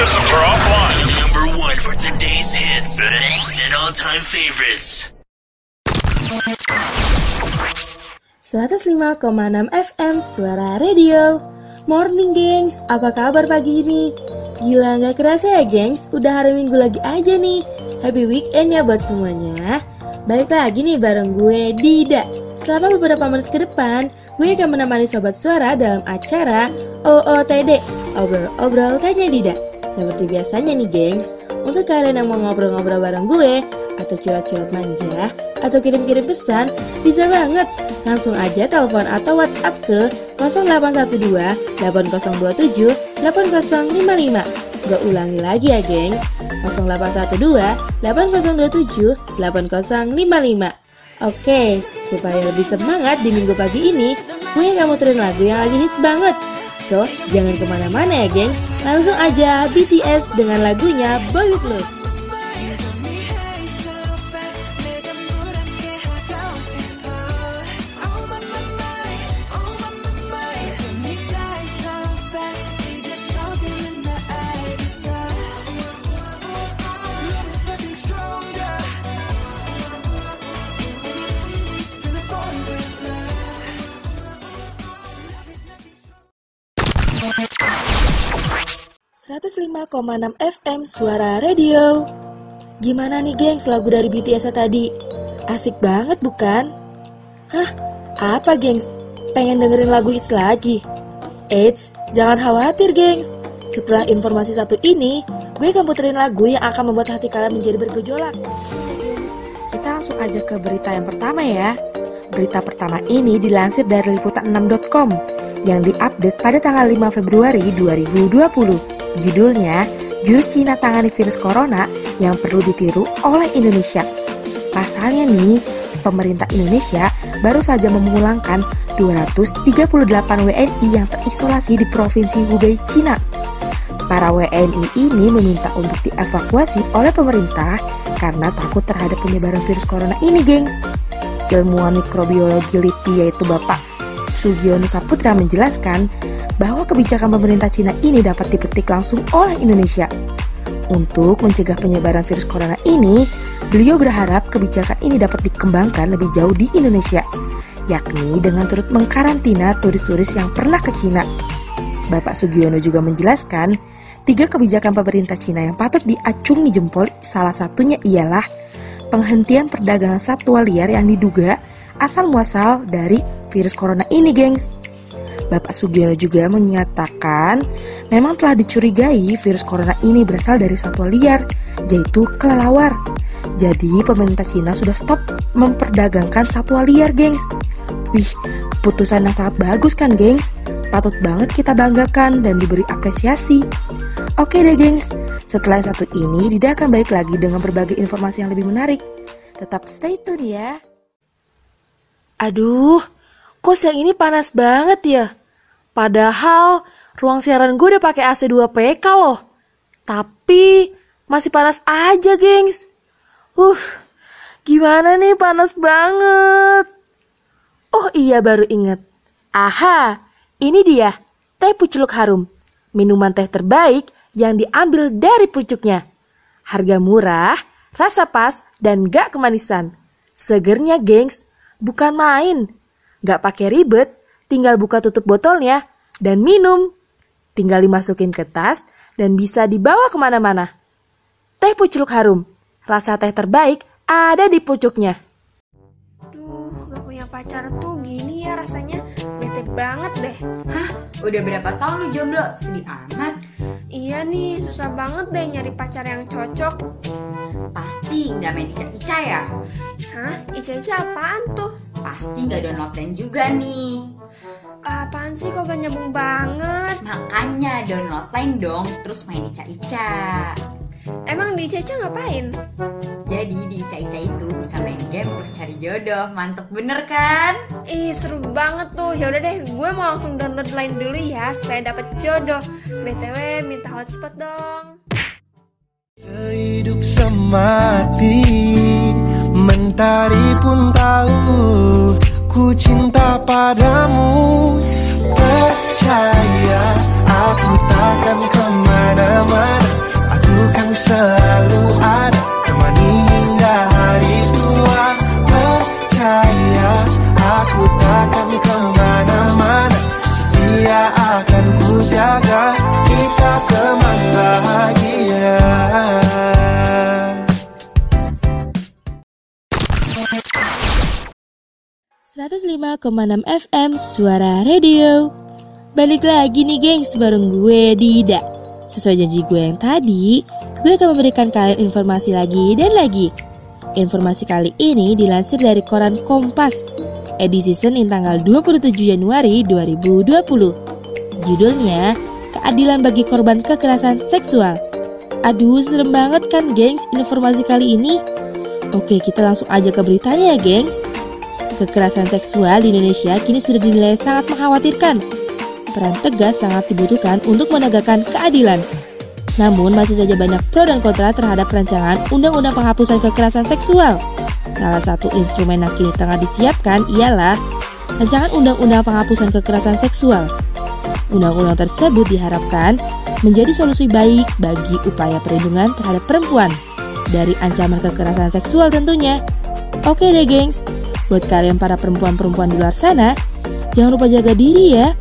systems are offline. Number one for today's hits and all-time favorites. 105,6 FM Suara Radio. Morning gengs, apa kabar pagi ini? Gila nggak kerasa ya gengs, udah hari minggu lagi aja nih. Happy weekend ya buat semuanya. Balik lagi nih bareng gue Dida. Selama beberapa menit ke depan, gue akan menemani Sobat Suara dalam acara OOTD Obrol-obrol tanya Dida Seperti biasanya nih gengs, untuk kalian yang mau ngobrol-ngobrol bareng gue Atau curhat-curhat manja Atau kirim-kirim pesan, bisa banget Langsung aja telepon atau WhatsApp ke 0812 8027 8055. Gue ulangi lagi ya, gengs. 0812 8027 8055. Oke, supaya lebih semangat di minggu pagi ini, gue yang muterin lagu yang lagi hits banget. Jangan ke mana-mana ya, gengs. Langsung aja BTS dengan lagunya Boy With Love. ...105,6 FM Suara Radio Gimana nih gengs lagu dari BTS tadi? Asik banget bukan? Hah? Apa gengs? Pengen dengerin lagu hits lagi? Eits, jangan khawatir gengs Setelah informasi satu ini Gue akan puterin lagu yang akan membuat hati kalian menjadi bergejolak Kita langsung aja ke berita yang pertama ya Berita pertama ini dilansir dari liputan6.com yang diupdate pada tanggal 5 Februari 2020. Judulnya, Jurus Cina tangani virus corona yang perlu ditiru oleh Indonesia. Pasalnya nih, pemerintah Indonesia baru saja memulangkan 238 WNI yang terisolasi di Provinsi Hubei, Cina. Para WNI ini meminta untuk dievakuasi oleh pemerintah karena takut terhadap penyebaran virus corona ini, gengs. Ilmuwan mikrobiologi LIPI yaitu Bapak Sugiono Saputra menjelaskan bahwa kebijakan pemerintah Cina ini dapat dipetik langsung oleh Indonesia. Untuk mencegah penyebaran virus corona ini, beliau berharap kebijakan ini dapat dikembangkan lebih jauh di Indonesia, yakni dengan turut mengkarantina turis-turis yang pernah ke Cina. Bapak Sugiono juga menjelaskan, tiga kebijakan pemerintah Cina yang patut diacungi jempol salah satunya ialah penghentian perdagangan satwa liar yang diduga asal muasal dari virus corona ini, gengs. Bapak Sugiono juga menyatakan memang telah dicurigai virus corona ini berasal dari satwa liar, yaitu kelelawar. Jadi pemerintah Cina sudah stop memperdagangkan satwa liar, gengs. Wih, keputusan yang sangat bagus kan, gengs? Patut banget kita banggakan dan diberi apresiasi. Oke deh, gengs. Setelah satu ini, Dida akan balik lagi dengan berbagai informasi yang lebih menarik. Tetap stay tune ya. Aduh, kok siang ini panas banget ya? Padahal ruang siaran gue udah pakai AC 2 PK loh. Tapi masih panas aja, gengs. Uh, gimana nih panas banget. Oh iya baru inget. Aha, ini dia, teh pucuk harum. Minuman teh terbaik yang diambil dari pucuknya. Harga murah, rasa pas, dan gak kemanisan. Segernya, gengs, Bukan main. Gak pakai ribet, tinggal buka tutup botolnya dan minum. Tinggal dimasukin ke tas dan bisa dibawa ke mana-mana. Teh pucuk harum, rasa teh terbaik ada di pucuknya. Duh, gak punya pacar tuh gini ya rasanya bete banget deh. Hah? Udah berapa tahun lu jomblo? Sedih amat. Iya nih, susah banget deh nyari pacar yang cocok. Pasti nggak main ica-ica ya? Hah? Ica-ica apaan tuh? Pasti nggak download juga nih. Apaan sih kok gak nyambung banget? Makanya download lain dong, terus main ica-ica. Emang di Ica-Ica ngapain? Jadi di ica-ica itu bisa main game terus cari jodoh. Mantep bener kan? Ih seru banget tuh. Ya udah deh, gue mau langsung download lain dulu ya supaya dapet jodoh. BTW minta hotspot dong. Sehidup semati padamu Percaya aku takkan ke mana-mana. Aku kan selalu ada 105,6 FM Suara Radio. Balik lagi nih gengs bareng gue Dida. Sesuai janji gue yang tadi Gue akan memberikan kalian informasi lagi dan lagi. Informasi kali ini dilansir dari koran Kompas Edisi Senin tanggal 27 Januari 2020 Judulnya Keadilan bagi korban kekerasan seksual. Aduh serem banget kan gengs informasi kali ini? Oke kita langsung aja ke beritanya ya gengs Kekerasan seksual di Indonesia kini sudah dinilai sangat mengkhawatirkan. Peran tegas sangat dibutuhkan untuk menegakkan keadilan. Namun masih saja banyak pro dan kontra terhadap rancangan Undang-Undang Penghapusan Kekerasan Seksual. Salah satu instrumen yang kini tengah disiapkan ialah Rancangan Undang-Undang Penghapusan Kekerasan Seksual. Undang-undang tersebut diharapkan menjadi solusi baik bagi upaya perlindungan terhadap perempuan dari ancaman kekerasan seksual tentunya. Oke deh gengs, Buat kalian para perempuan-perempuan di luar sana, jangan lupa jaga diri ya.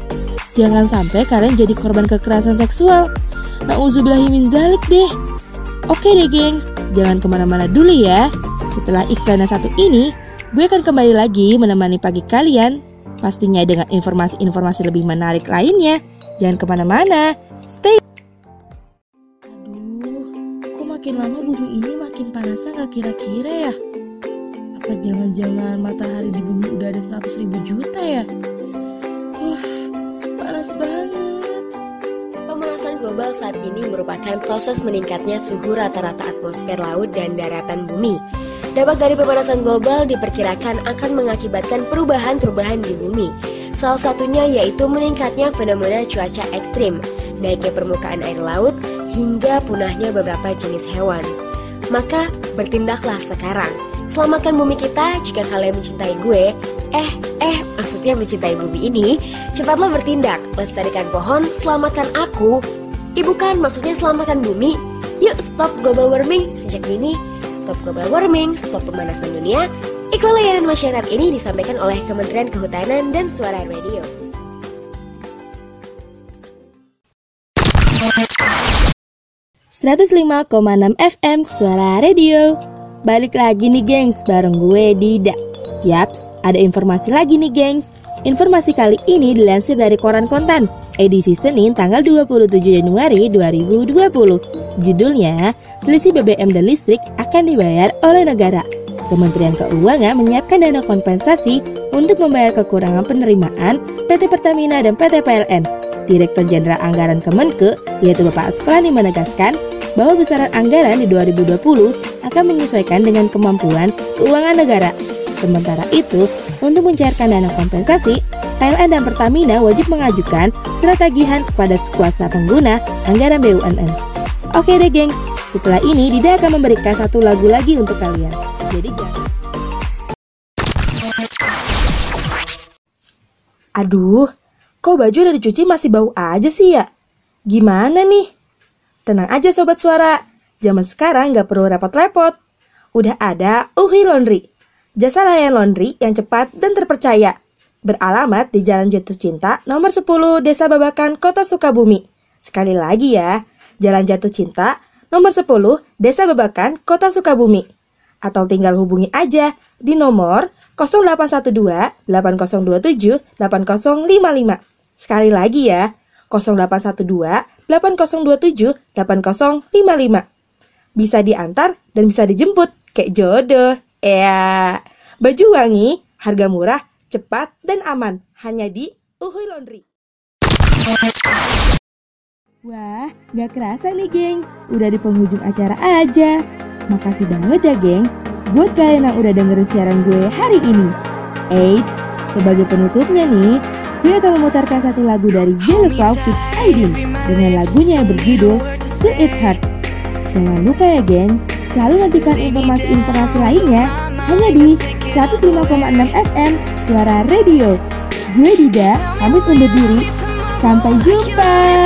Jangan sampai kalian jadi korban kekerasan seksual. Nauzubillahimin zalik deh. Oke deh gengs, jangan ke mana-mana dulu ya. Setelah iklan yang satu ini, gue akan kembali lagi menemani pagi kalian. Pastinya dengan informasi-informasi lebih menarik lainnya. Jangan ke mana-mana, stay. Aduh, makin lama bumi ini makin panasnya nggak kira-kira ya? Apa jangan-jangan matahari di bumi udah ada 100 ribu juta ya? Uff, panas banget. Pemanasan global saat ini merupakan proses meningkatnya suhu rata-rata atmosfer laut dan daratan bumi. Dampak dari pemanasan global diperkirakan akan mengakibatkan perubahan-perubahan di bumi. Salah satunya yaitu meningkatnya fenomena cuaca ekstrim, naiknya permukaan air laut, hingga punahnya beberapa jenis hewan. Maka bertindaklah sekarang. Selamatkan bumi kita jika kalian mencintai gue. Eh, eh, maksudnya mencintai bumi ini. Cepatlah bertindak, lestarikan pohon, selamatkan aku. Ibu kan maksudnya selamatkan bumi. Yuk stop global warming sejak ini. Stop global warming, stop pemanasan dunia. Iklan layanan masyarakat ini disampaikan oleh Kementerian Kehutanan dan Suara Radio. ...105,6 FM Suara Radio Balik lagi nih gengs, bareng gue Dida. Yaps, ada informasi lagi nih gengs. Informasi kali ini dilansir dari Koran Kontan Edisi Senin tanggal 27 Januari 2020 Judulnya, Selisih BBM dan listrik akan dibayar oleh negara. Kementerian Keuangan menyiapkan dana kompensasi untuk membayar kekurangan penerimaan PT Pertamina dan PT PLN Direktur Jenderal Anggaran Kemenke, yaitu Bapak Askolani menegaskan bahwa besaran anggaran di 2020 akan menyesuaikan dengan kemampuan keuangan negara. Sementara itu, untuk mencairkan dana kompensasi, PLN dan Pertamina wajib mengajukan surat tagihan kepada kuasa pengguna anggaran BUMN. Oke deh gengs, setelah ini Dida akan memberikan satu lagu lagi untuk kalian. Jadi jangan... Aduh, Kok baju udah dicuci masih bau aja sih ya? Gimana nih? Tenang aja sobat suara, zaman sekarang gak perlu repot-repot. Udah ada Uhi Laundry, jasa layan laundry yang cepat dan terpercaya. Beralamat di Jalan Jatuh Cinta nomor 10 Desa Babakan, Kota Sukabumi. Sekali lagi ya, Jalan Jatuh Cinta nomor 10 Desa Babakan, Kota Sukabumi. Atau tinggal hubungi aja di nomor 0812 8027 8055. Sekali lagi ya, 0812 8027 8055. Bisa diantar dan bisa dijemput kayak jodoh. Ya, baju wangi, harga murah, cepat dan aman hanya di Uhuy Laundry. Wah, gak kerasa nih gengs, udah di penghujung acara aja. Makasih banget ya gengs, buat kalian yang udah dengerin siaran gue hari ini. Eits, sebagai penutupnya nih, gue akan memutarkan satu lagu dari Yellow Claw Fits Aidin dengan lagunya yang berjudul Still It's Hard. Jangan lupa ya gengs, selalu nantikan informasi-informasi lainnya hanya di 105,6 FM Suara Radio. Gue Dida, pamit undur diri. Sampai jumpa.